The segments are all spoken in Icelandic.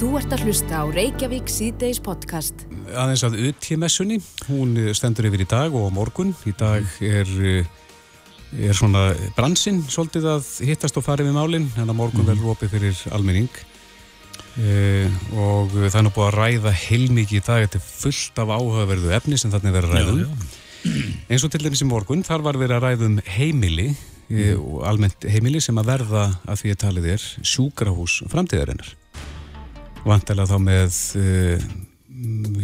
Þú ert að hlusta á Reykjavík síðdeis podcast. Aðeins að UT-messunni, hún stendur yfir í dag og morgun. Í dag er, er svona bransinn svolítið að hittast og fara við málinn, en að morgun mm. verður opið fyrir almenning. E, og það er nú búið að ræða heilmikið í dag, þetta er fullt af áhugaverðu efni sem þarna er verið að. Já, já. Eins og til dæmis í morgun, þar var verið að ræðum heimili, mm. og almennt heimili sem að verða að því að talið er sjúkrahús framtíðarinnar vantilega þá með uh,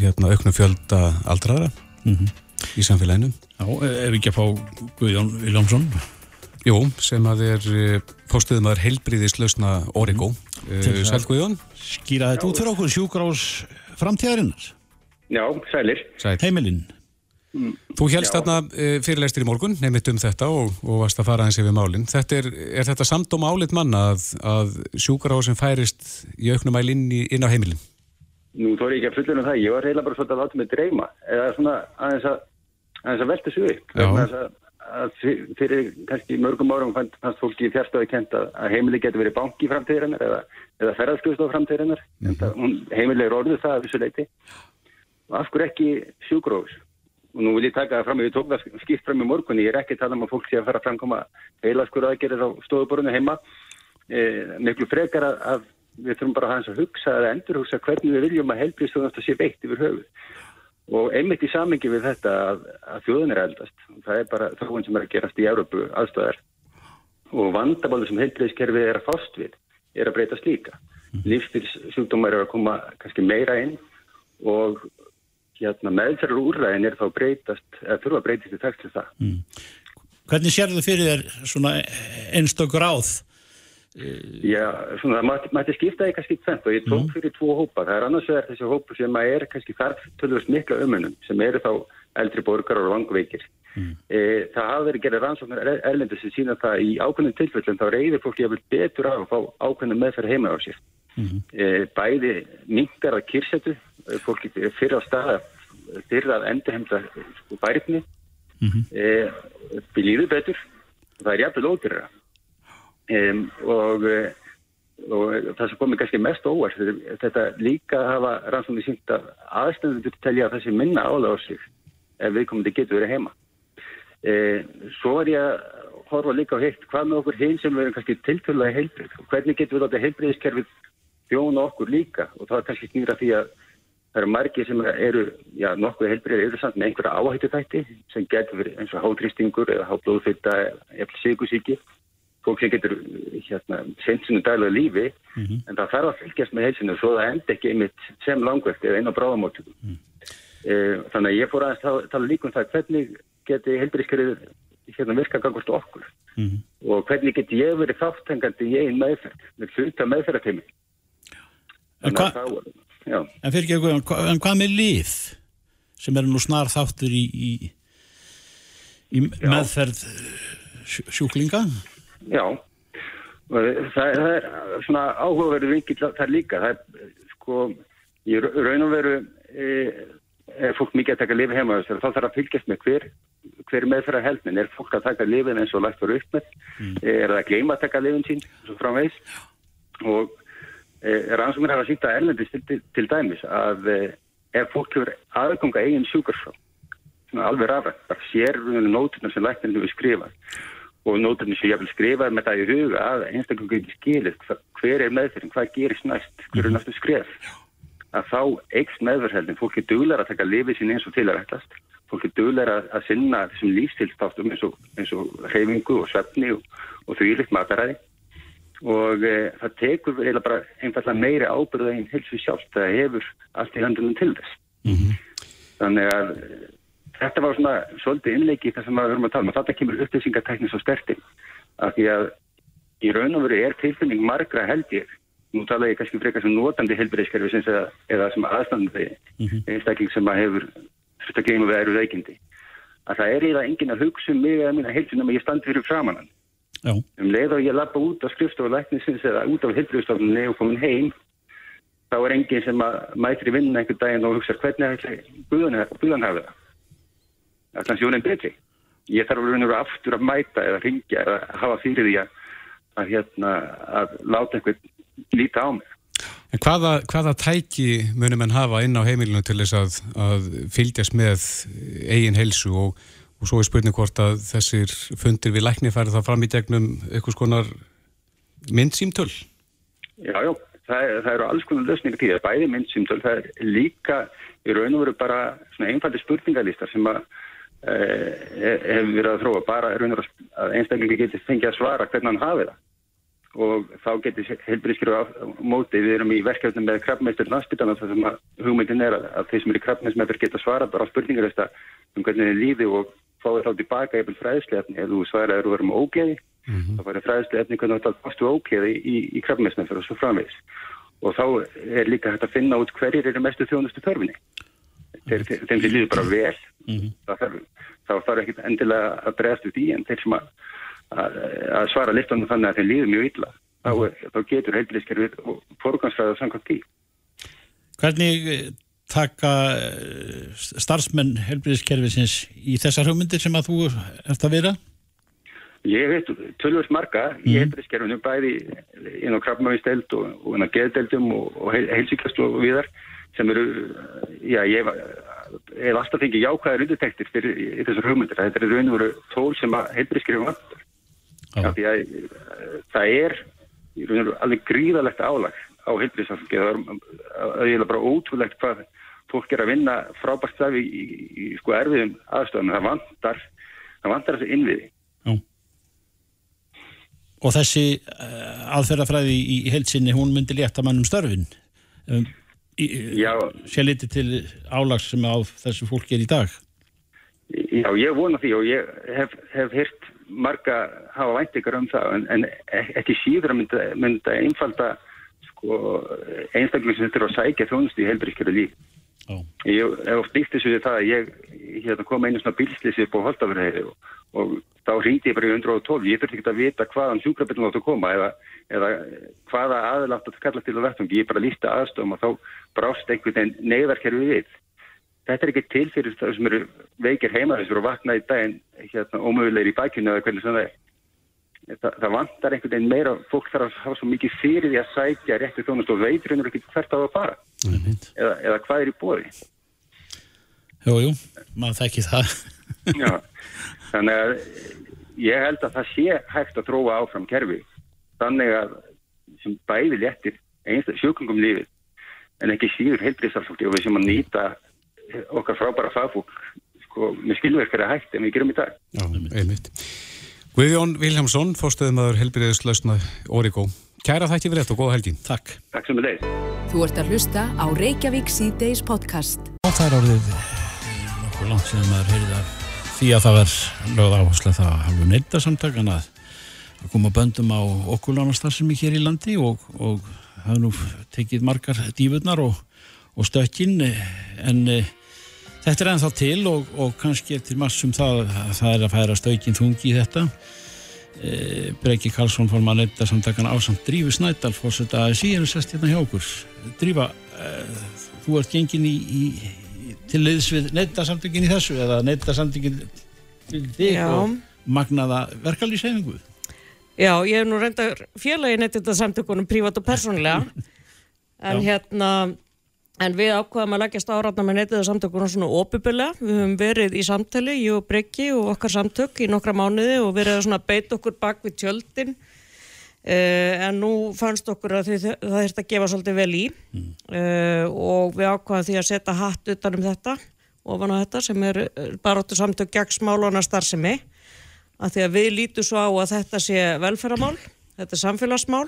hérna auknu fjölda aldraðra mm -hmm. í samfélaginu. Já, ef ekki að fá Guðjón Viljámsson Jú, sem að er uh, fórstuðum að er heilbríðislausna Origo uh, Sæl Guðjón. Skýra þetta út fyrir okkur sjúkrás framtíðarinnar Já, sælir. Sæl. Heimilinn Þú helst þarna fyrirleistir í morgun nefnitt um þetta og, og varst að fara aðeins yfir málinn. Þetta er, er þetta samt og málit manna að, að sjúkarásin færist í auknumæli inn, inn á heimilin? Nú þóri ég ekki að fullur um það. Ég var reyna bara svolítið að láta mig dreyma eða svona aðeins að, aðeins að velta sig upp. Að, að fyrir kannski mörgum árum fannst fólki í fjárstofi kent að heimili getur verið banki framtíðirinnar eða, eða ferðarskjóðstof framtíðirinnar. Mm -hmm. Heimili er orðið það að vissu leiti. Af hverju ekki sjúkrós? Og nú vil ég taka það fram, ég tók það skipt fram í morgunni, ég er ekki að tala um að fólk sé að fara að framkoma heilaskur aðgerðir á stofuborunni heima. E, miklu frekar að, að við þurfum bara að hans að hugsa eða endurhugsa hvernig við viljum að heilbríðstofnast að sé veikt yfir höfuð. Og einmitt í samengi við þetta að, að þjóðin er eldast. Það er bara þróun sem er að gerast í Európu aðstöðar og vandabáðu sem heilbríðskerfið er að fást við er að breytast líka. Mm. lífstilssjúkdómar er að koma kannski meira inn og hérna, meðferður úrræðin er þá breytast, eða þurfa að breytast í til það. Mm. Hvernig sér þau fyrir þér svona einstakur áð? Já, svona það mætti skipta að skipta þennt og ég tók mm. fyrir tvo hópa. Það er annars vegar þessi hópu sem er kannski þarf tölvist mikla ömunum sem eru þá eldri borgar og vangveikir. Mm. E, það hafa verið gerðið rannsóknar erlendur sem sína það í ákveðnum tilfellum þá reyðir fólki að vel betur af að fá ákveðnum meðferð heima á sér. Mm. E, bæði mingar að kyrsetu fólki fyrir á stað fyrir að endurhemda sko, bærifni mm -hmm. e, byrjiðu betur. Það er jæfnvel ódyrra e, og, og það sem komið kannski mest óvart þetta líka hafa rannsóknir sínt að aðstæðum til telja að sé minna álega á sig ef viðkomandi getur verið heima. E, svo er ég að horfa líka á heitt hvað með okkur hinn sem verður kannski tiltölulega heilbrið hvernig getur við láta heilbriðiskerfið þjóna okkur líka og það er kannski snýra því að Það eru margir sem eru, já, nokkuð heilbreyðir eru samt með einhverja áhættu þætti sem getur verið eins og hátrýstingur eða háblóðfyrta eða síkusíki. Fólk sem getur, hérna, sensinu dæluða lífi, mm -hmm. en það þarf að fylgjast með heilsinu svo það enda ekki einmitt sem langvegt eða einn á bráðamóttum. Mm. E, þannig að ég fór aðeins að tala líka um það hvernig geti heilbreyðskerið hérna virka gangast okkur mm -hmm. og hvernig geti ég verið þáttengandi í einn meðferð með hluta meðferðarteimi. Að það voru Já. En fyrir ekki að en hvað með lið sem eru nú snar þáttur í, í, í meðferð sjúklinga? Já, það, það er svona áhugaverðu vingill þar líka. Það er sko, í raun og veru e, er fólk mikið að taka lifi heima þá þarf að fylgjast með hver, hver meðferða heldin. Er fólk að taka lifin eins og lægt fyrir upp með? Mm. Er það að gleyma að taka lifin sín svo framvegs? Og Eh, rannsóknir hafa sínt að erlendist til, til dæmis að eh, ef fólk hefur aðganga eigin sjúkarsá alveg rafrætt, bara sér nóturnar sem læknirinn hefur skrifað og nóturnar sem ég hefur skrifað með það í huga að einstaklega ekki skilir hver er meðferðin, hvað gerist næst hver er næstu skref. Að þá eikst meðferðheldin, fólk er duglar að taka lifið sín eins og til að rættast fólk er duglar að, að sinna þessum lífstilstáttum eins og, og hreyfingu og svefni og, og því líkt mataræði og e, það tekur eiginlega bara einfallega meiri ábyrða einn helsu sjálft það hefur allt í höndunum til þess. Mm -hmm. þannig að þetta var svona svolítið innleiki þar sem við höfum að tala um. Og þetta kemur upplýsingarteknis og stertinn af því að í raun og veru er tilfinning margra held ég. Nú tala ég kannski frekar sem notandi helbriðskerfi eða, eða sem aðstandandi mm -hmm. einstakling sem að hefur þetta gleyma við eru veikindi. Að það er eiginlega engin að hugsa um mig eða að heilsunum að ég standi fyrir framannan Já. Um leið og ég lappa út á skrifstofuleiknisins eða út á hildrústofnunni og komin heim þá er enginn sem mætir í vinnuna einhver daginn og hugsa hvernig það buðan hafa það. Það er kannski unin betri. Ég þarf að vera aftur að mæta eða ringja eða hafa fyrir því að, að, hérna, að láta einhvern líta á mig. En hvaða, hvaða tæki munum en hafa inn á heimilinu til þess að, að fylgjast með eigin helsu og, og svo er spurning hvort að þessir fundir við lækni færi það fram í gegnum eitthvað skonar myndsýmtöl? Já, já, það, það eru alls konar lösningar tíða, bæði myndsýmtöl, það er líka í raun og veru bara svona einfaldi spurningalistar sem að eh, hefur verið að þróa bara raun og veru að einstaklingi getur fengið að svara hvernig hann hafið það og þá getur helbriðskjöru á móti, við erum í verkefnum með krabbmeistur landsbytana þar sem hugmyndin er að, að þeir sem eru krabbmeismeður geta svara bara á spurningarista um hvernig þeir líði og fáið þá tilbaka eða fræðsleifni, ef þú svaraður að vera með ógeði mm -hmm. þá færður fræðsleifni hvernig það fórstu ógeði í, í krabbmeismeður og svo framvegs og þá er líka hægt að finna út hverjir eru mestu þjónustu törfinni þeir, þeim sem líður bara vel mm -hmm. þá þarf ekki endilega að bregðast út í en þeir sem að að svara listanum þannig að þeir líður mjög illa þá, þá getur heilbíðiskerfið og fórgansfæða samkvæmt því. Hvernig eh, taka eh, starfsmenn heilbíðiskerfisins í þessar hugmyndir sem að þú ert að vera? Ég veit tölvöld marga mm. í mhm. heilbíðiskerfinu bæði inn á krabmavísteld og, og inn á geðdeldum og, og heilsíkast og viðar sem eru, já ég hef alltaf fengið jákvæðar undirtektir fyrir þessar hugmyndir. Þetta er raun og veru tól sem að heilbíðiskerfinu vantar því að eh, það er alveg gríðalegt álag á heilbríðsafengi það er bara ótrúlegt hvað fólk er að vinna frábært stafi í, í, í sko erfiðum aðstofnum það vantar, það vantar þessi innviði. Já. Og þessi uh, aðferðafræði í, í heilsinni hún myndi létta mannum störfin? Um, sé liti til álags sem á þessu fólki er í dag? Já, ég vona því og ég hef, hef hirt marga hafa væntingar um það en, en ekki síður að mynda, mynda einfalda sko, einstaklega sem þetta er að sækja þjónust í helbriðskjöru líf. Oh. Ég hef byggt þessu því það að ég hérna, kom einu svona bilslýsið på Holtafjörðheiði og, og þá ringdi ég bara í 112. Ég þurfti ekki að vita hvaðan sjúkrabillin átt að koma eða, eða hvaða aðlátt að kalla til að verðtungi. Ég bara lísta aðstofum og þá brást einhvern veginn neyðarkerfi við þetta er ekki til fyrir það sem eru veikir heima þessur og vakna í daginn hérna, ómögulegir í bakinu eða hvernig sem það er. Það, það vantar einhvern veginn meira, fólk þarf að hafa svo mikið fyrir því að sækja rétti þónust og veitur hendur ekki hvert á að fara eða, eða hvað er í bóði. Jújú, maður þekki það. Já, þannig að ég held að það sé hægt að tróa áfram kerfi þannig að sem bæði léttir einstaklega sjökungum lífið en ekki síður heilbriðsarfólki og við sem að nýta okkar frábæra fagfólk sko, með skilverkari hægt en við gerum í dag. Já, einmitt. Guðjón Viljámsson, fórstöðumöður helbriðislausna Origo. Kæra þætti við rétt og góða helgi. Takk. Takk sem við leið. Þú ert að hlusta á Reykjavík C-Days podcast. Og það er orðið nokkuð langt sem maður heyrði að því að það var lögð áherslu það hafðu neyta samtakan að koma böndum á okkulánastarfsemi hér í landi og, og hafa nú tekið margar dífurnar og, og stökkinn en Þetta er ennþá til og, og kannski til massum það að það er að færa stöykinn þungi í þetta. E, Breki Karlsson fór maður nefnda samtakana ásamt Drífi Snædal fórsett að ASI er sest hérna hjá okkur. Drífa, e, þú ert gengin í, í til liðs við nefndasamtökin í þessu eða nefndasamtökin til þig Já. og magnaða verkalýshefinguð. Já, ég hef nú reynda félagi nefndasamtökunum prívat og persónlega en Já. hérna En við ákvaðum að leggjast áratna með netið og samtökunum svona óbyrgulega. Við höfum verið í samtali, ég og Breki og okkar samtök í nokkra mánuði og verið að beit okkur bak við tjöldin. Uh, en nú fannst okkur að þið, það þurft að gefa svolítið vel í mm. uh, og við ákvaðum því að setja hatt utanum þetta, ofan á þetta sem er eh, baróttu samtök gegn smálóna starfsemi. Að því að við lítum svo á að þetta sé velferðamál, þetta er samfélagsmál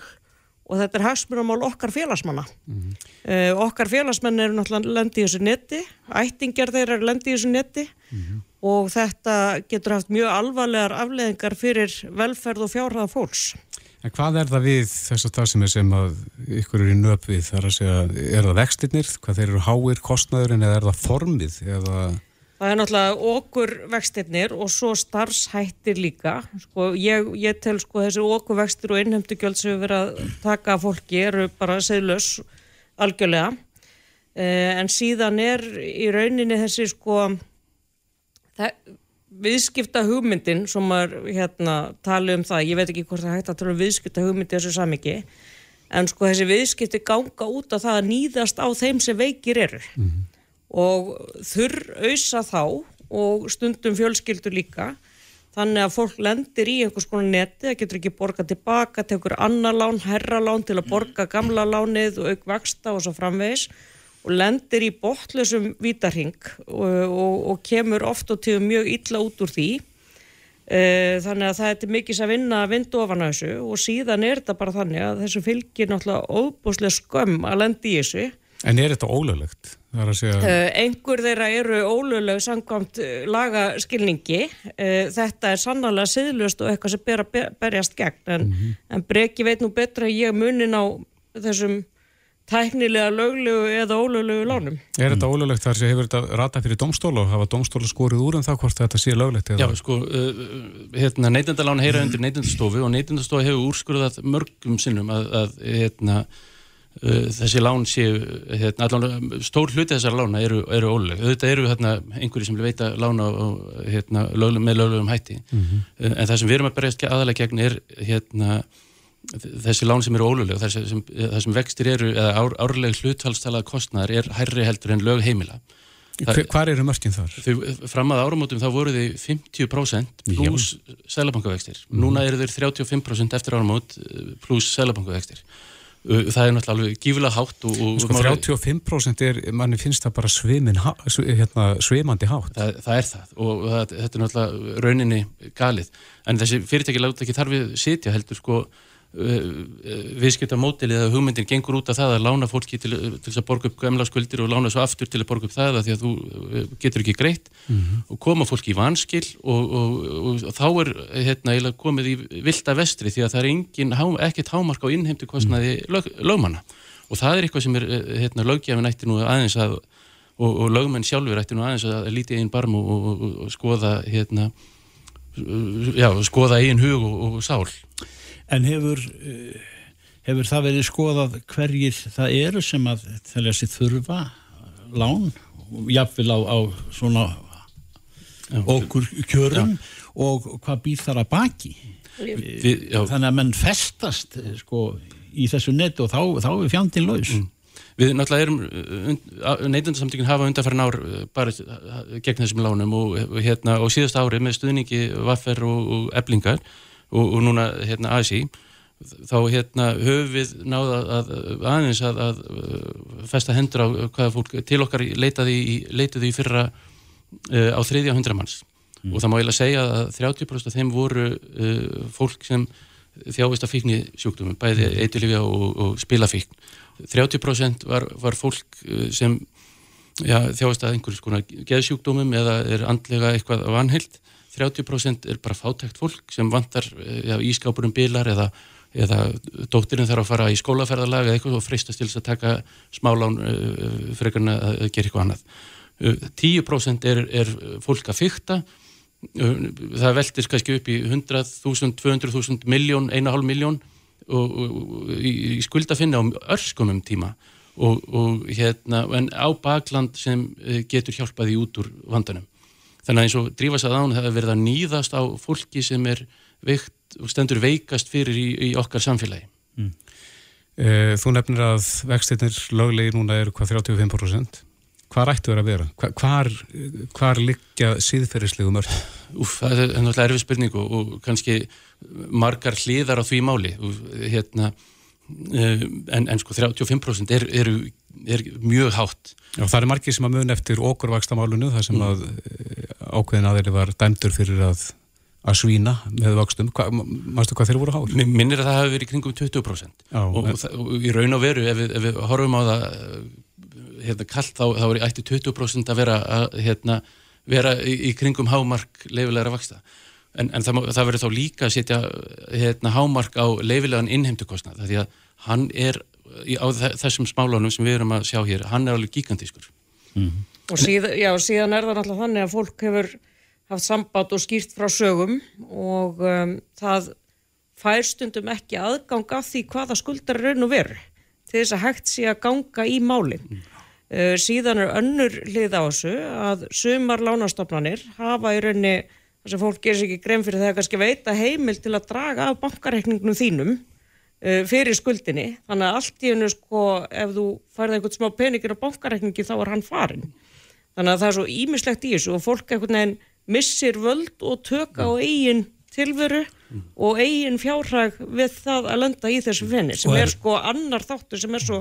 og þetta er hagsmunamál okkar félagsmanna. Mm -hmm. uh, okkar félagsmenn eru náttúrulega lendi í þessu netti, ættingar þeir eru lendi í þessu netti mm -hmm. og þetta getur haft mjög alvarlegar afleðingar fyrir velferð og fjárhæða fólks. En hvað er það við þess að það sem er sem að ykkur eru í nöp við þar að segja, er það vextinnir, hvað þeir eru háir kostnæðurinn eða er það formið eða... Það er náttúrulega okkur vextirnir og svo starfshættir líka. Sko, ég, ég tel sko þessi okkur vextir og innhemdugjöld sem við verðum að taka fólki eru bara seglaus algjörlega. Eh, en síðan er í rauninni þessi sko viðskipta hugmyndin sem er hérna talið um það, ég veit ekki hvort það hægt að tala um viðskipta hugmyndi þessu samiki, en sko þessi viðskipti ganga út af það að nýðast á þeim sem veikir eru mm -hmm. Og þurr auðsa þá og stundum fjölskyldur líka. Þannig að fólk lendir í einhvers konar neti, það getur ekki borga tilbaka, tekur annar lán, herra lán til að borga gamla lánið og aukvaksta og svo framvegis og lendir í botlusum vítarhing og, og, og kemur oft og tíu mjög illa út úr því. Eh, þannig að það er mikið að vinna að vinda ofan á þessu og síðan er þetta bara þannig að þessu fylgir náttúrulega óbúslega skömm að lendi í þessu En er þetta ólöglegt? Segja... Uh, einhver þeirra eru ólögleg samkvæmt uh, lagaskilningi uh, þetta er sannlega siðlust og eitthvað sem ber að berjast gegn en, mm -hmm. en breki veit nú betra að ég munin á þessum tæknilega löglegu eða ólöglegu lánum. Er þetta ólöglegt þar sem hefur þetta rata fyrir domstóla og hafa domstóla skorið úr en um það hvort þetta sé löglegt? Já, sko, uh, hérna, neytendalán heyra undir neytendastofu og neytendastofu hefur úrskurðað mörgum sinnum að, að hérna, þessi lán séu, hérna, allan, stór hluti þessar lána eru, eru ólögleg. Þetta eru hérna, einhverju sem vil veita lána og, hérna, lögleg, með löglegum hætti. Mm -hmm. En það sem við erum að berjast aðalega gegn er hérna þessi lán sem eru óluleg það sem, sem vextir eru, eða ár, árleg hluthalstalaða kostnæðar er hærri heldur en lög heimila Hvar eru mörginn þar? Þau, fram að áramótum þá voru þau 50% pluss sælabankavextir mm. núna eru þau 35% eftir áramót eh, pluss sælabankavextir það er náttúrulega alveg gífilega hátt og, og sko 35% er, manni finnst það bara svimin, hérna, svimandi hátt. Það, það er það og það, þetta er náttúrulega rauninni galið. En þessi fyrirtæki láta ekki þarfið sitja heldur sko viðskiptamótilið eða hugmyndin gengur út af það að lána fólki til, til að borga upp gamla skuldir og lána svo aftur til að borga upp það að því að þú uh, getur ekki greitt. Mm -hmm. og koma fólki í vanskil og, og, og, og þá er hérna, komið í vilda vestri því að það er engin, ekkert hámark á innheimtu kostnaði mm. lög, lögmanna. Og það er eitthvað sem er uh, hérna, lögjafin ætti nú aðeins að og lögmenn sjálfur ætti nú aðeins að líti einn barm og skoða hérna, já, skoða einn hug og sál En hefur, eh, hefur það verið skoðað hverjir það eru sem að þelja sér þurfa lán, jáfnvel á, á svona já, okkur kjörum já. og hvað býr þar að baki? Vi, Þannig að menn festast eh, sko, í þessu netu og þá, þá er fjandin laus. Mm. Við náttúrulega erum, neytundarsamtökun hafa undanfærin ár uh, bara gegn þessum lánum og, hérna, og síðast árið með stuðningi vaffer og, og eblingar og, og núna hérna ASI þá hérna höfum við náða að, aðeins að, að festa hendur á hvaða fólk til okkar leitaði í, leitaði í fyrra uh, á þriðja hundra manns mm. og það má ég lega segja að 30% af þeim voru uh, fólk sem þjáist af fíkni sjúkdumum, bæði mm. eitilifja og, og spilafíkn 30% var, var fólk uh, sem já, þjáist af einhverjum skonar geðsjúkdumum eða er andlega eitthvað vanhild 30% er bara fátækt fólk sem vantar eh, ískápurum bilar eða, eða dóttirinn þarf að fara í skólaferðarlag eða eitthvað og freistast til þess að taka smálán eh, frekar en að gera eitthvað annað. Uh, 10% er, er fólk að fykta, það veldir kannski upp í 100.000, 200.000 miljón, 1,5 miljón í, skuldafinni á örskumum tíma og, og hérna, en á bakland sem getur hjálpaði út úr vandanum. Þannig að eins og drífast að án það hefur verið að nýðast á fólki sem er veikt og stendur veikast fyrir í, í okkar samfélagi. Mm. E, þú nefnir að vextinnir löglegi núna eru hvað 35%. Hvað ættu þér að vera? Hvar, hvar liggja síðferðislegu mörg? Úf, það er náttúrulega erfið spurning og, og kannski margar hliðar á því máli. Og, hérna, Eh, en, en sko 35% er, er, er mjög hátt Já, það er margir sem að mun eftir okkurvakstamálunu þar sem mm. að eh, ákveðin aðeins var dæmdur fyrir að, að svína með vakstum mannstu hvað þeir voru hár? Minnir að það hafi verið kringum 20% Já, og, og, og, og í raun og veru ef við, ef við horfum á það hérna kallt þá, þá er ætti 20% að vera, að, hérna, vera í, í kringum hámark leifilegra vaksta en, en það, það verður þá líka að setja hérna, hámark á leifilegan innheimtukostnað því að hann er á þessum smálánum sem við erum að sjá hér hann er alveg gigantískur mm -hmm. Og síðan, já, síðan er það náttúrulega þannig að fólk hefur haft samband og skýrt frá sögum og um, það fær stundum ekki aðgang af því hvaða skuldar raun og veru til þess að hægt sé að ganga í málinn mm. uh, síðan er önnur hlið á þessu að sumar lánastofnanir hafa í raunni þess að fólk gerir sér ekki grein fyrir það að kannski veita heimil til að draga af bankareikningnum þínum uh, fyrir skuldinni. Þannig að allt í hennu sko ef þú færði eitthvað smá peningir á bankareikningi þá er hann farin þannig að það er svo ímislegt í þessu og fólk eitthvað nefn missir völd og tökka á eigin tilveru mm. og eigin fjárhag við það að landa í þessu fenni sem er, er sko annar þáttur sem er svo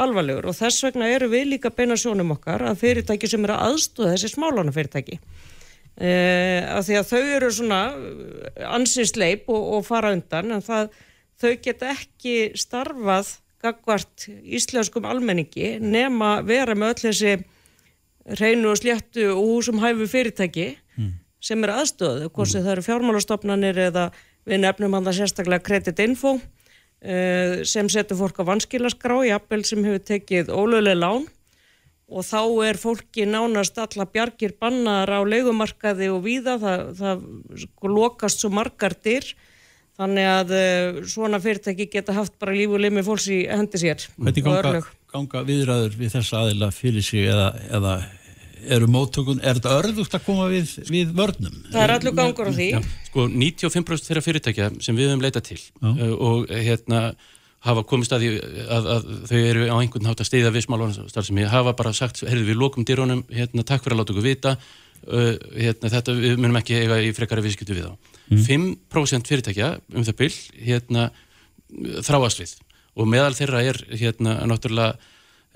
alvarlegur og þess vegna eru við líka beina sjónum okkar að fyrirtæki sem eru aðstóða þessi smálána fyrirtæki eh, af því að þau eru svona ansinsleip og, og fara undan en það, þau geta ekki starfað gagvart íslenskum almenningi nema vera með öll þessi reynu og sléttu og húsum hæfu fyrirtæki mm. sem er aðstöðu, hvort sem mm. það eru fjármálastofnanir eða við nefnum hann það sérstaklega Credit Info uh, sem setur fólk á vanskilaskrá appel sem hefur tekið ólöguleg lán og þá er fólki nánast alla bjargir bannar á leikumarkaði og víða, það, það sko lokast svo margar dyr þannig að uh, svona fyrirtæki geta haft bara líf og limi fólks í hendi sér Hvernig ganga, ganga viðræður við þessa aðila fyrir sig eða, eða eru móttökun, er þetta örðugt að koma við, við vörnum? Það er allur gangur á því. Ja, sko 95% þeirra fyrirtækja sem við höfum leitað til uh, og hérna hafa komist að því að, að þau eru á einhvern nátt að steyða við smálvanarstarfsemi hafa bara sagt, heyrðu við lókum dýrónum hérna takk fyrir að láta okkur vita uh, hérna þetta, við munum ekki eiga í frekara viðskiptu við á. Mm. 5% fyrirtækja um það byll hérna þráast við og meðal þeirra er hérna náttúrulega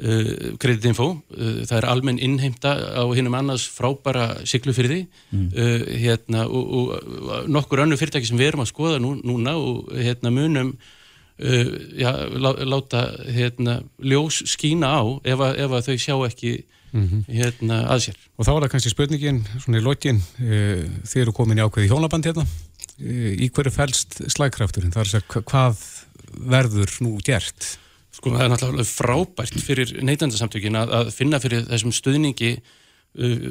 Uh, kreditinfo, uh, það er almenn innheimta á hinnum annars frábæra siglufyrði mm. uh, hérna, og, og nokkur önnu fyrirtæki sem við erum að skoða nú, núna og hérna, munum uh, já, lá, láta hérna, ljós skína á ef að, ef að þau sjá ekki mm -hmm. að sér. Og þá er það kannski spurningin svona í lokin, uh, þið eru komin í ákveði hjónaband hérna, uh, í hverju fælst slægkrafturinn, það er að segja hvað verður nú gert? Sko það er náttúrulega frábært fyrir neytandarsamtökin að, að finna fyrir þessum stuðningi uh,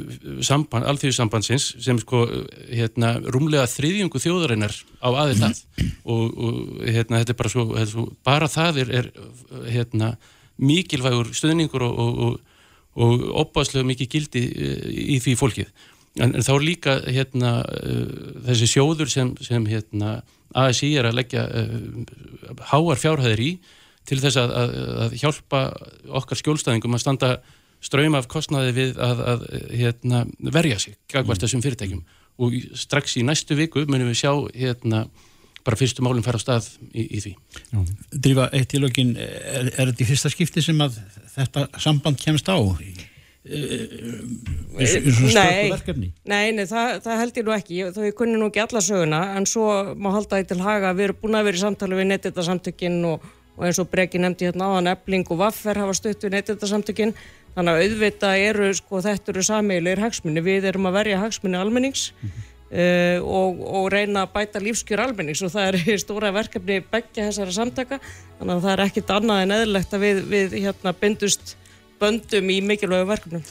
samband, alþjóðsambandsins sem sko hérna rúmlega þriðjungu þjóðarinnar á aðeins og, og hérna þetta er bara svo, þetta, svo bara það er, er hérna mikilvægur stuðningur og, og, og opaslega mikið gildi uh, í því fólkið. En, en þá er líka hérna uh, þessi sjóður sem, sem hérna ASI er að leggja uh, háar fjárhæðir í til þess að, að, að hjálpa okkar skjólstæðingum að standa ströym af kostnaði við að, að hérna, verja sig gagvart mm. þessum fyrirtækjum og strax í næstu viku munum við sjá hérna, bara fyrstu málum fara á stað í, í því. Já. Drífa, eitt í lögin, er, er þetta í fyrsta skipti sem að þetta samband kemst á? Nei, nei, nei það, það held ég nú ekki. Þó ég kunni nú ekki alla söguna en svo má halda því til haga að við erum búin að vera í samtali við nettetasamtökinn og og eins og Breki nefndi hérna áðan ebling og vaffer hafa stutt við neytöldasamtökinn þannig að auðvita eru sko þetta eru sameilir hagsmunni, við erum að verja hagsmunni almennings mm -hmm. uh, og, og reyna að bæta lífskjör almennings. Og það er stóra verkefni begja þessara samtaka. Þannig að það er ekkit annað en eðlegt að við, við hérna bindust böndum í mikilvægu verkefnum.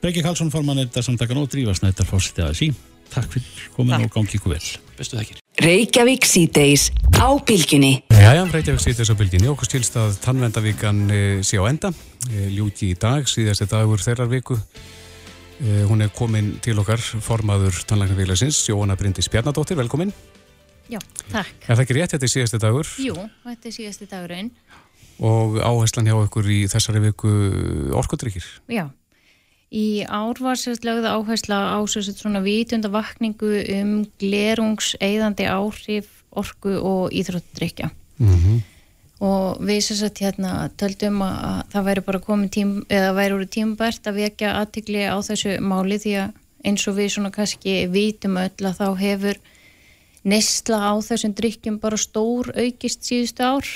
Breki Karlsson forman þetta samtakan og drífast nættar fórsetið aðeins í. Takk fyrir komin og gangi ykkur vel. Bestu þakkir Reykjavík síðdeis á bylginni Jæja, Reykjavík síðdeis á bylginni okkur stilst að tannvendavíkan e, sé á enda. E, ljúti í dag, síðasti dagur þeirrar viku. E, hún er komin til okkar formaður tannlæknarfélagsins Jóhanna Bryndis Bjarnadóttir, velkomin. Já, takk. Er það ekki rétt, þetta er síðasti dagur? Jú, þetta er síðasti dagurinn Og áherslan hjá okkur í þessari viku orkundrykkir Já Í ár var sérst lögð áhersla á sérst svona vitunda vakningu um glerungs eigðandi áhrif, orku og íþróttdrykja. Mm -hmm. Og við sérst hérna töldum að það væri bara komið tím, eða væri úr tímbært að vekja aðtikli á þessu máli því að eins og við svona kannski vitum öll að þá hefur nesla á þessum drykkjum bara stór aukist síðustu ár.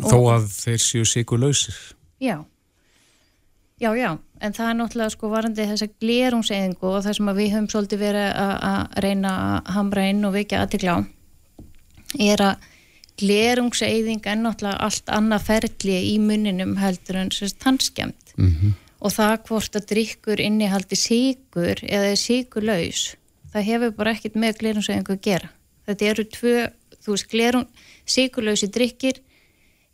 Þó að þeir séu sigur lausir? Já. Já, já, en það er náttúrulega sko varandi þess að glerungseyðingu og það sem við höfum svolítið verið að reyna að hamra inn og vikja aðtikla á er að glerungseyðing er náttúrulega allt annað ferli í muninum heldur en tannskjönd mm -hmm. og það hvort að drikkur innihaldi síkur eða er síkurlaus það hefur bara ekkit með glerungseyðingu að gera þetta eru tvö, þú veist, glerung síkurlausi drikkir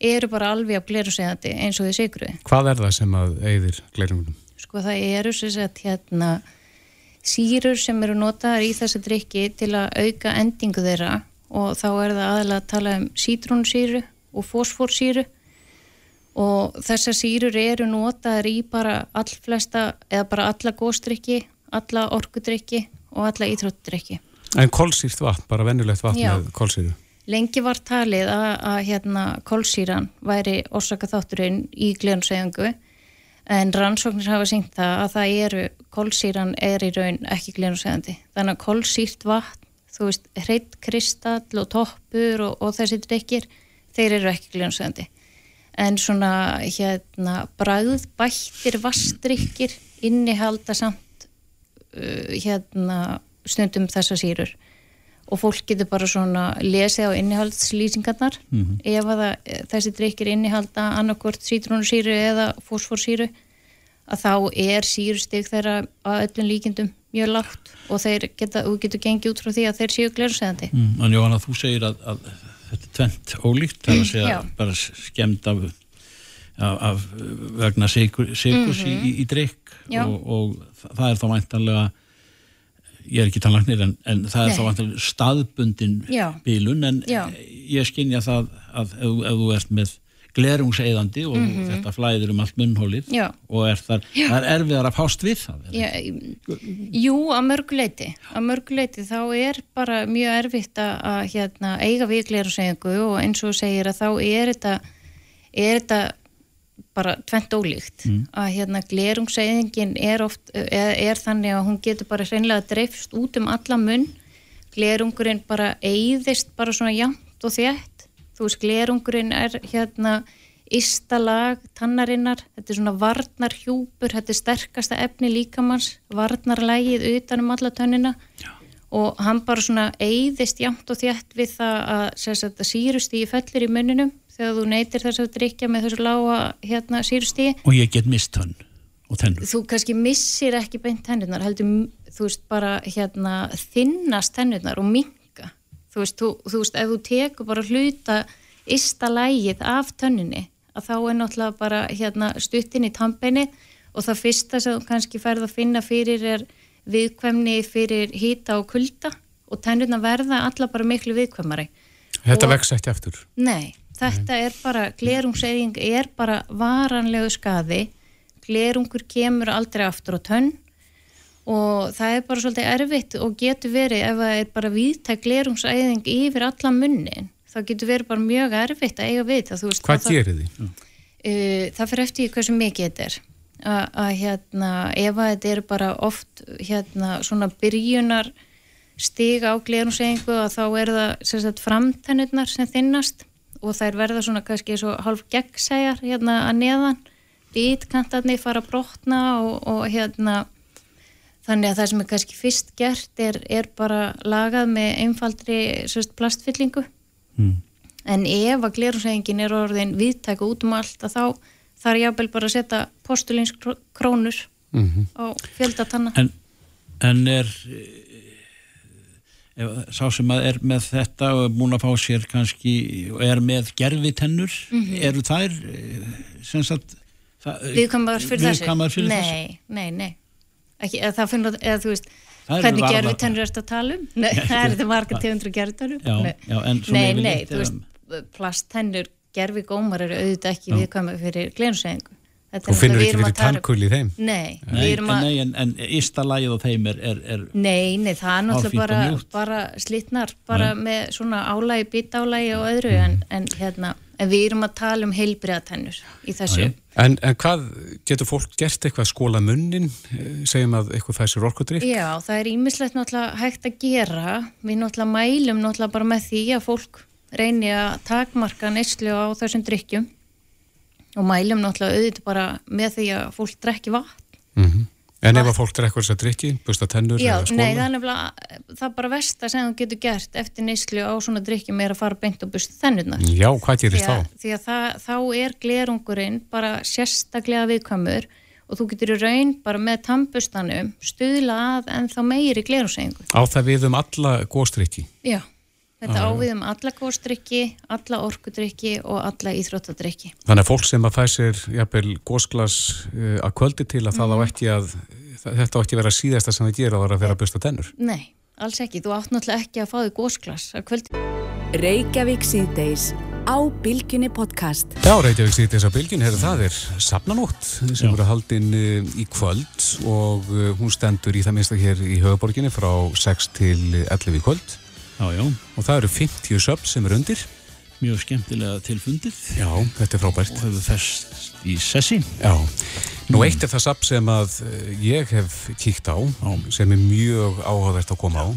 eru bara alveg á glerusegandi eins og því sigruði. Hvað er það sem að eigðir glerungunum? Sko það eru sagt hérna sírur sem eru notaðar í þessu drikki til að auka endingu þeirra og þá er það aðalega að tala um sítrónsýru og fósfórsýru og þessar sýrur eru notaður í bara allflesta eða bara alla góstrykki, alla orkudrykki og alla íþróttdrykki. En kólsýrt vatn, bara vennulegt vatn Já. með kólsýru? Lengi var talið að, að hérna, kólsýran væri orsaka þátturinn í glenusegjöngu en rannsóknir hafa syngt það að það eru, kólsýran er í raun ekki glenusegjandi. Þannig að kólsýrt vatn, þú veist, hreitt kristall og toppur og, og þessi drikkir, þeir eru ekki glenusegjandi en svona hérna bræðbættir vastrykkir innihalda samt uh, hérna stundum þessa sýrur og fólk getur bara svona lesið á innihaldslýsingarnar mm -hmm. ef að þessi drikkir innihalda annarkort sítrónusýru eða fósforsýru að þá er sýrustig þeirra að öllum líkindum mjög lágt og þeir geta, þú getur gengið út frá því að þeir séu glerusegandi. Mm, en Jóhanna, þú segir að, að þetta er tvent ólíkt það er að segja bara skemmt af, af, af vegna sigurs mm -hmm. í, í, í drikk og, og það er þá mæntalega ég er ekki tannlagnir en, en það er Nei. þá vantilega staðbundin Já. bílun en Já. ég skinja það að ef, ef þú ert með glerungseiðandi og mm -hmm. þetta flæðir um allt munnhólið Já. og er þar, það er erfiðar að fást við það Jú, að mörguleiti að mörguleiti þá er bara mjög erfitt að hérna, eiga við glerungseiðingu og eins og segir að þá er þetta er þetta bara tvent ólíkt. Mm. að hérna glerungsæðingin er oft er, er þannig að hún getur bara hreinlega dreifst út um alla munn. Glerungurinn bara eyðist bara svona jamt og þétt. Þú veist glerungurinn er hérna Ístalag, tannarinnar, þetta er svona varnarhjúpur, þetta er sterkasta efni líkamanns, varnarlægið utanum alla tönnina. Já. og hann bara svona eyðist jamt og þétt við það að, að sírust í fellir í munninum þegar þú neytir þess að drikja með þessu lága hérna sírstí og ég get mist hann og tennur. Þú kannski missir ekki beint tennurnar heldur þú veist bara hérna þinnast tennurnar og minga þú veist, þú, þú veist, ef þú tekur bara hluta ysta lægið af tönninni að þá er náttúrulega bara hérna stuttin í tampeini og það fyrsta sem þú kannski færð að finna fyrir er viðkvæmni fyrir hýta og kulda og tennurna verða alla bara miklu viðkvæmari. Þetta vex eftir eftir? Nei þetta er bara, glerungseyðing er bara varanlegu skaði. Glerungur kemur aldrei aftur á tönn og það er bara svolítið erfitt og getur verið ef það er bara viðtæk glerungseyðing yfir alla munnin, þá getur verið bara mjög erfitt að eiga við það veist, Hvað gerir því? Uh, það fyrir eftir hversu mikið þetta er. Að hérna, ef að þetta er bara oft hérna svona byrjunar stiga á glerungseyðingu að þá er það framtennurnar sem þinnast og þær verða svona kannski svo hálf gegnsæjar hérna að neðan bítkantarnir fara að brotna og, og hérna þannig að það sem er kannski fyrst gert er, er bara lagað með einfaldri sérst, plastfyllingu mm. en ef að glerusengin er orðin viðtæku út um allt að þá þarf bara að setja postulinskrónur mm -hmm. á fjöldatanna en, en er sá sem er með þetta og er búin að fá sér kannski og er með gerfitennur mm -hmm. eru þær eh, sagt, viðkamar fyrir þessu? Fyrir nei, þessu? nei, nei ekki, eða það finnur, eða þú veist hvernig gerfitennur erst að tala um? Nei, það er þetta marga tegundru gerfitennur Nei, nei, þú veist plasttennur, gerfigómar eru auðvitað ekki viðkamar fyrir glenusegingu Þú finnur ekki verið tannkul í þeim? Nei, nei, en, nei en, en ístalægið á þeim er, er, er Nei, nei, það er náttúrulega bara, bara slittnar, bara nei. með svona álægi, bitálægi og öðru mm. en, en hérna, en við erum að tala um heilbriðatennur í þessu en, en hvað, getur fólk gert eitthvað skóla munnin, segjum að eitthvað fæsir orkudrykk? Já, það er ímislegt náttúrulega hægt að gera við náttúrulega mælum náttúrulega bara með því að fólk reyni að takmarka neyslu á þessum drykkjum og mælum náttúrulega auðvitað bara með því að fólk drekki vatn mm -hmm. En ef að fólk drekkur þess að drikki, busta tennur Já, nei, það er nefnilega, það er bara versta sem þú getur gert eftir neyslu á svona drikkjum er að fara beint og busta tennurnar Já, hvað gerist þá? Því að það, þá er glerungurinn bara sérstaklega viðkvæmur og þú getur í raun bara með tambustanum stuðla að en þá meiri glerungsengu Á það við um alla góðstrykki? Já Þetta ávið um alla góðstrykki, alla orkudrykki og alla íþróttadrykki. Þannig að fólk sem að fæ sér jafnvel góðsklas uh, að kvöldi til að mm. það á ekki að, þetta á ekki að vera síðasta sem það gera að vera að vera að busta tennur. Nei, alls ekki. Þú átt náttúrulega ekki að fá því góðsklas að kvöldi. Reykjavík síðdeis á Bilginni podcast. Já, Reykjavík síðdeis á Bilginni, herru það er Sapnanótt sem eru haldinn eh, í kvöld og eh, hún stendur í það minnsta hér í höfuborginni frá 6 til 11 í kvöld. Já, já. Og það eru 50 söp sem eru undir. Mjög skemmtilega tilfundið. Já, þetta er frábært. Og hefur fest í sessi. Já. Nú eitt er það sap sem að eh, ég hef kíkt á, sem er mjög áhugavert að koma á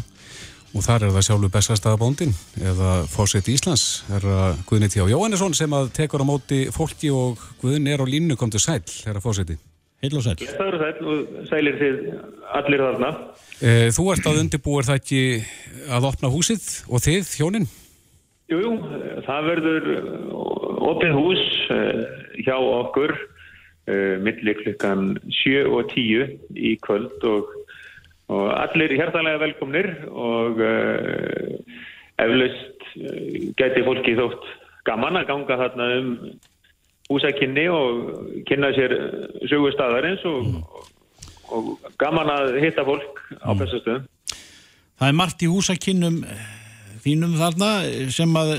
og þar er það sjálfur bestastæðabóndin eða fósitt Íslands er að Guðni T. Jóhannesson sem að tekur á móti fólki og Guðni er á línu kom til sæl, er að fósitti. Heil og sæl. Það eru sæl og sælir þið allir þarna. E, þú ert að undirbúir það ekki að opna húsið og þið, hjóninn? Jújú, jú, það verður opið hús eh, hjá okkur uh, millir klukkan 7 og 10 í kvöld og, og allir hærtalega velkomnir og eflaust gæti fólki þótt gaman að ganga þarna um húsakinni og kynna sér sögu staðarins og, mm. og, og gaman að hitta fólk á mm. þessu stöðum. Það er margt í húsakinnum þínum þarna sem að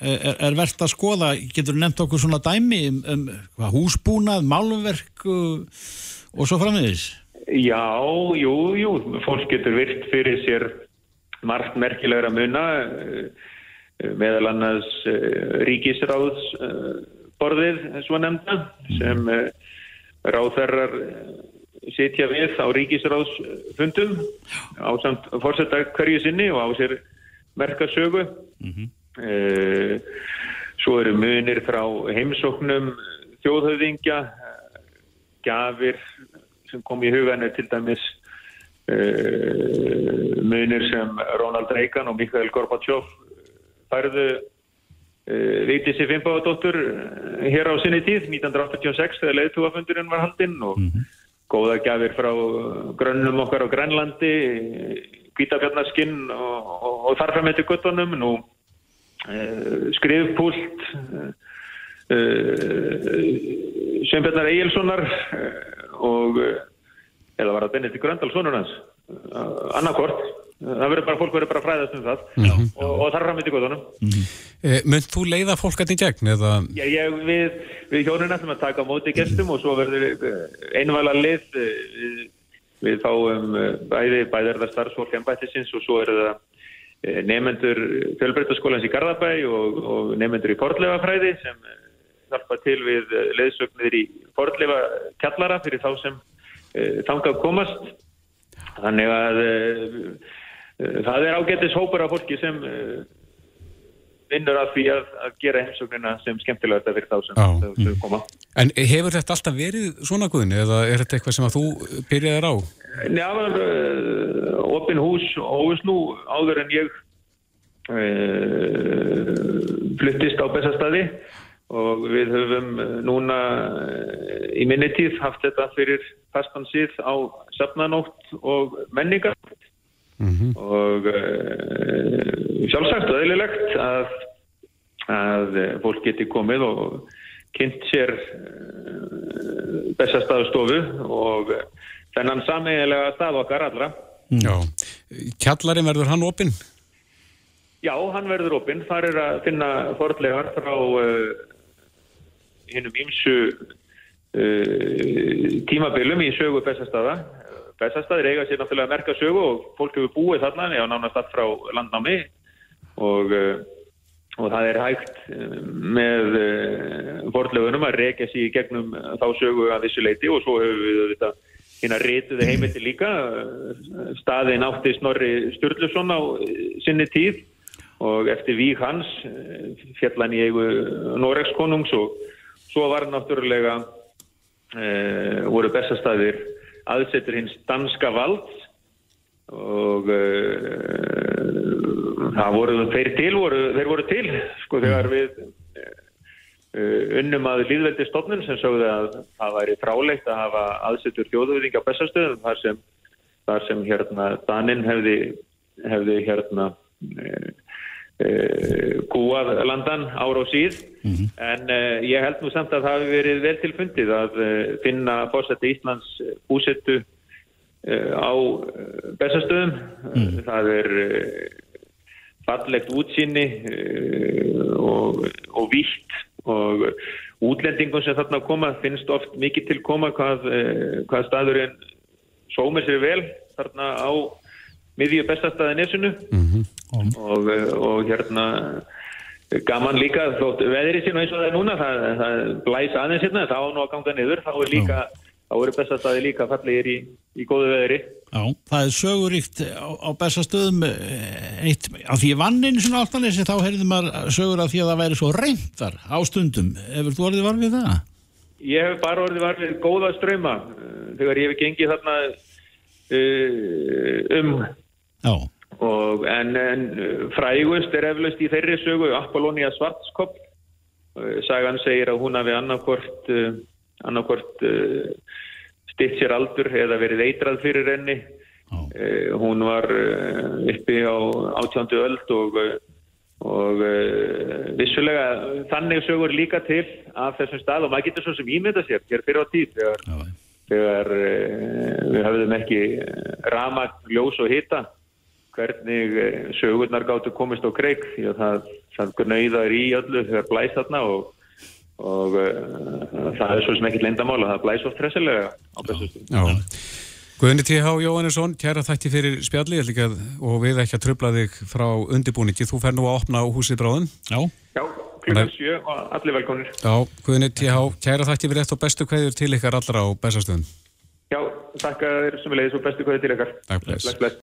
er, er verðt að skoða, getur nefnt okkur svona dæmi um, um hvað, húsbúnað, málverk og, og svo frammiðis? Já, jú, jú, fólk getur virt fyrir sér margt merkilegra muna eh, meðal annars eh, ríkisráðsborðið svo nefnda sem eh, ráðherrar sitja við á ríkisráðsfundum á samt fórsetta hverju sinni og á sér merkasögu mm -hmm. Eh, svo eru munir frá heimsóknum þjóðhauðingja, gafir sem kom í hugan er til dæmis munir sem Ronald Reagan og Mikhail Gorbachev færðu uh, Vítissi Fimbaðadóttur hér á sinni tíð, 1986 þegar leiðtúafundurinn var haldinn og mm -hmm. góða gafir frá grönnum okkar á Grænlandi, Kvítabjarnaskinn og, og, og þarfram eftir guttunum nú Eh, skrifpúlt eh, Sveinbjörnar Egilsonar eh, og eða var það Benedikt Gröndal sonur hans annarkort það verður bara, fólk verður bara fræðast um það mm -hmm. og, og þar fram í tíkvöðunum mm -hmm. e, Mönd þú leiða fólk að því gegn? Eða... Já, ég, við, við hjónuna sem að taka móti gestum og svo verður einvala lið við, við fáum bæði bæðarða starfsfólk ennbættisins og svo eru það Eh, nefnendur fjölbreytaskólans í Garðabæ og, og nefnendur í Fordleifafræði sem eh, hjálpa til við eh, leðsögnir í Fordleifa kjallara fyrir þá sem þangað komast. Þannig að það er ágættis hópur af fólki sem vinnur að því að, að gera heimsögnina sem skemmtilega þetta fyrir þá sem þau koma. En hefur þetta alltaf verið svona guðinu eða er þetta eitthvað sem að þú byrjaðir á? Já, uh, opin hús hóðust nú áður en ég uh, flyttist á bestastadi og við höfum núna í minni tíð haft þetta fyrir fastansið á safnanótt og menningar mm -hmm. og uh, sjálfsagt og eðlilegt að, að fólk geti komið og kynnt sér uh, bestastadastofu og þennan sameigilega stað okkar allra. Já, kjallarinn verður hann opinn? Já, hann verður opinn. Það er að finna fordlegar frá uh, hinnum ímsu uh, tímabilum í sögu Bessastada. Bessastadir eiga sér náttúrulega að merka sögu og fólk hefur búið þarna, já, nánast allt frá landnámi. Og uh, og það er hægt uh, með uh, fordlegunum að reykja sér í gegnum þá sögu að þessu leiti og svo hefur við þetta hérna reytuði heimildi líka. Staðin átti Snorri Sturluson á sinni tíð og eftir vík hans fjallan í eigu Noregskonungs og svo var náttúrulega e, voru bestastæðir aðsettur hins danska vald og e, það voru þeir til voru, þeir voru til sko þegar við Uh, unnum að líðveldi stofnun sem sögðu að það væri frálegt að hafa aðsettur þjóðuðing á bestastöðum þar sem, þar sem hérna Danin hefði, hefði hérna e, kúað landan ára og síð mm -hmm. en e, ég held nú samt að það hefði verið vel tilfundið að finna fórsætti Íslands búsettu á bestastöðum mm -hmm. það er fallegt útsýni og, og vitt og útlendingum sem þarna koma finnst oft mikið til koma hvað, hvað staðurinn sómir sér vel þarna á miðju bestastæði nesunu mm -hmm. Og, og hérna gaman líka þótt veðri sín og eins og það er núna það, það blæs aðeins hérna þá nú að ganga niður. Þá er líka þá eru bestastæði líka fallegir í, í góðu veðri. Já, það er söguríkt á, á bestastöðum eh, eitt, af því vannin svona áltanleysi þá heyrðum maður sögur af því að það væri svo reyntar á stundum. Hefur þú orðið varfið það? Ég hef bara orðið varfið góða ströyma þegar ég hef gengið þarna uh, um og, en, en frægust er eflaust í þeirri sögu Apollonia Svartskopp uh, sagan segir að hún hafi annarkort uh, annarkort uh, stitt sér aldur eða verið eitrað fyrir henni. Uh, hún var uh, uppi á átjándu öld og og uh, vissulega þannig sögur líka til af þessum stað og maður getur svo sem ímynda sér hér fyrir á tíð þegar, þegar uh, við hafðum ekki rama, ljós og hita hvernig eh, sögurnar gáttu komist á kreik því að það, það nöyðar í öllu þegar blæst þarna og, og uh, það er svo sem ekkit leindamála, það blæst oft tresilega á bestustum. Guðni T.H. Jóhannesson, kæra þætti fyrir spjalli líka, og við ekki að tröfla þig frá undirbúningi, þú fer nú að opna á húsið bráðum. Já. Já, klukkan 7 og allir velkonir. Já, Guðni T.H. kæra þætti fyrir eftir og bestu kveður til ykkar allra á bestastöðum. Já, takk að þér sem er leiðis og bestu kveður til ykkar. Takk, bless. bless, bless.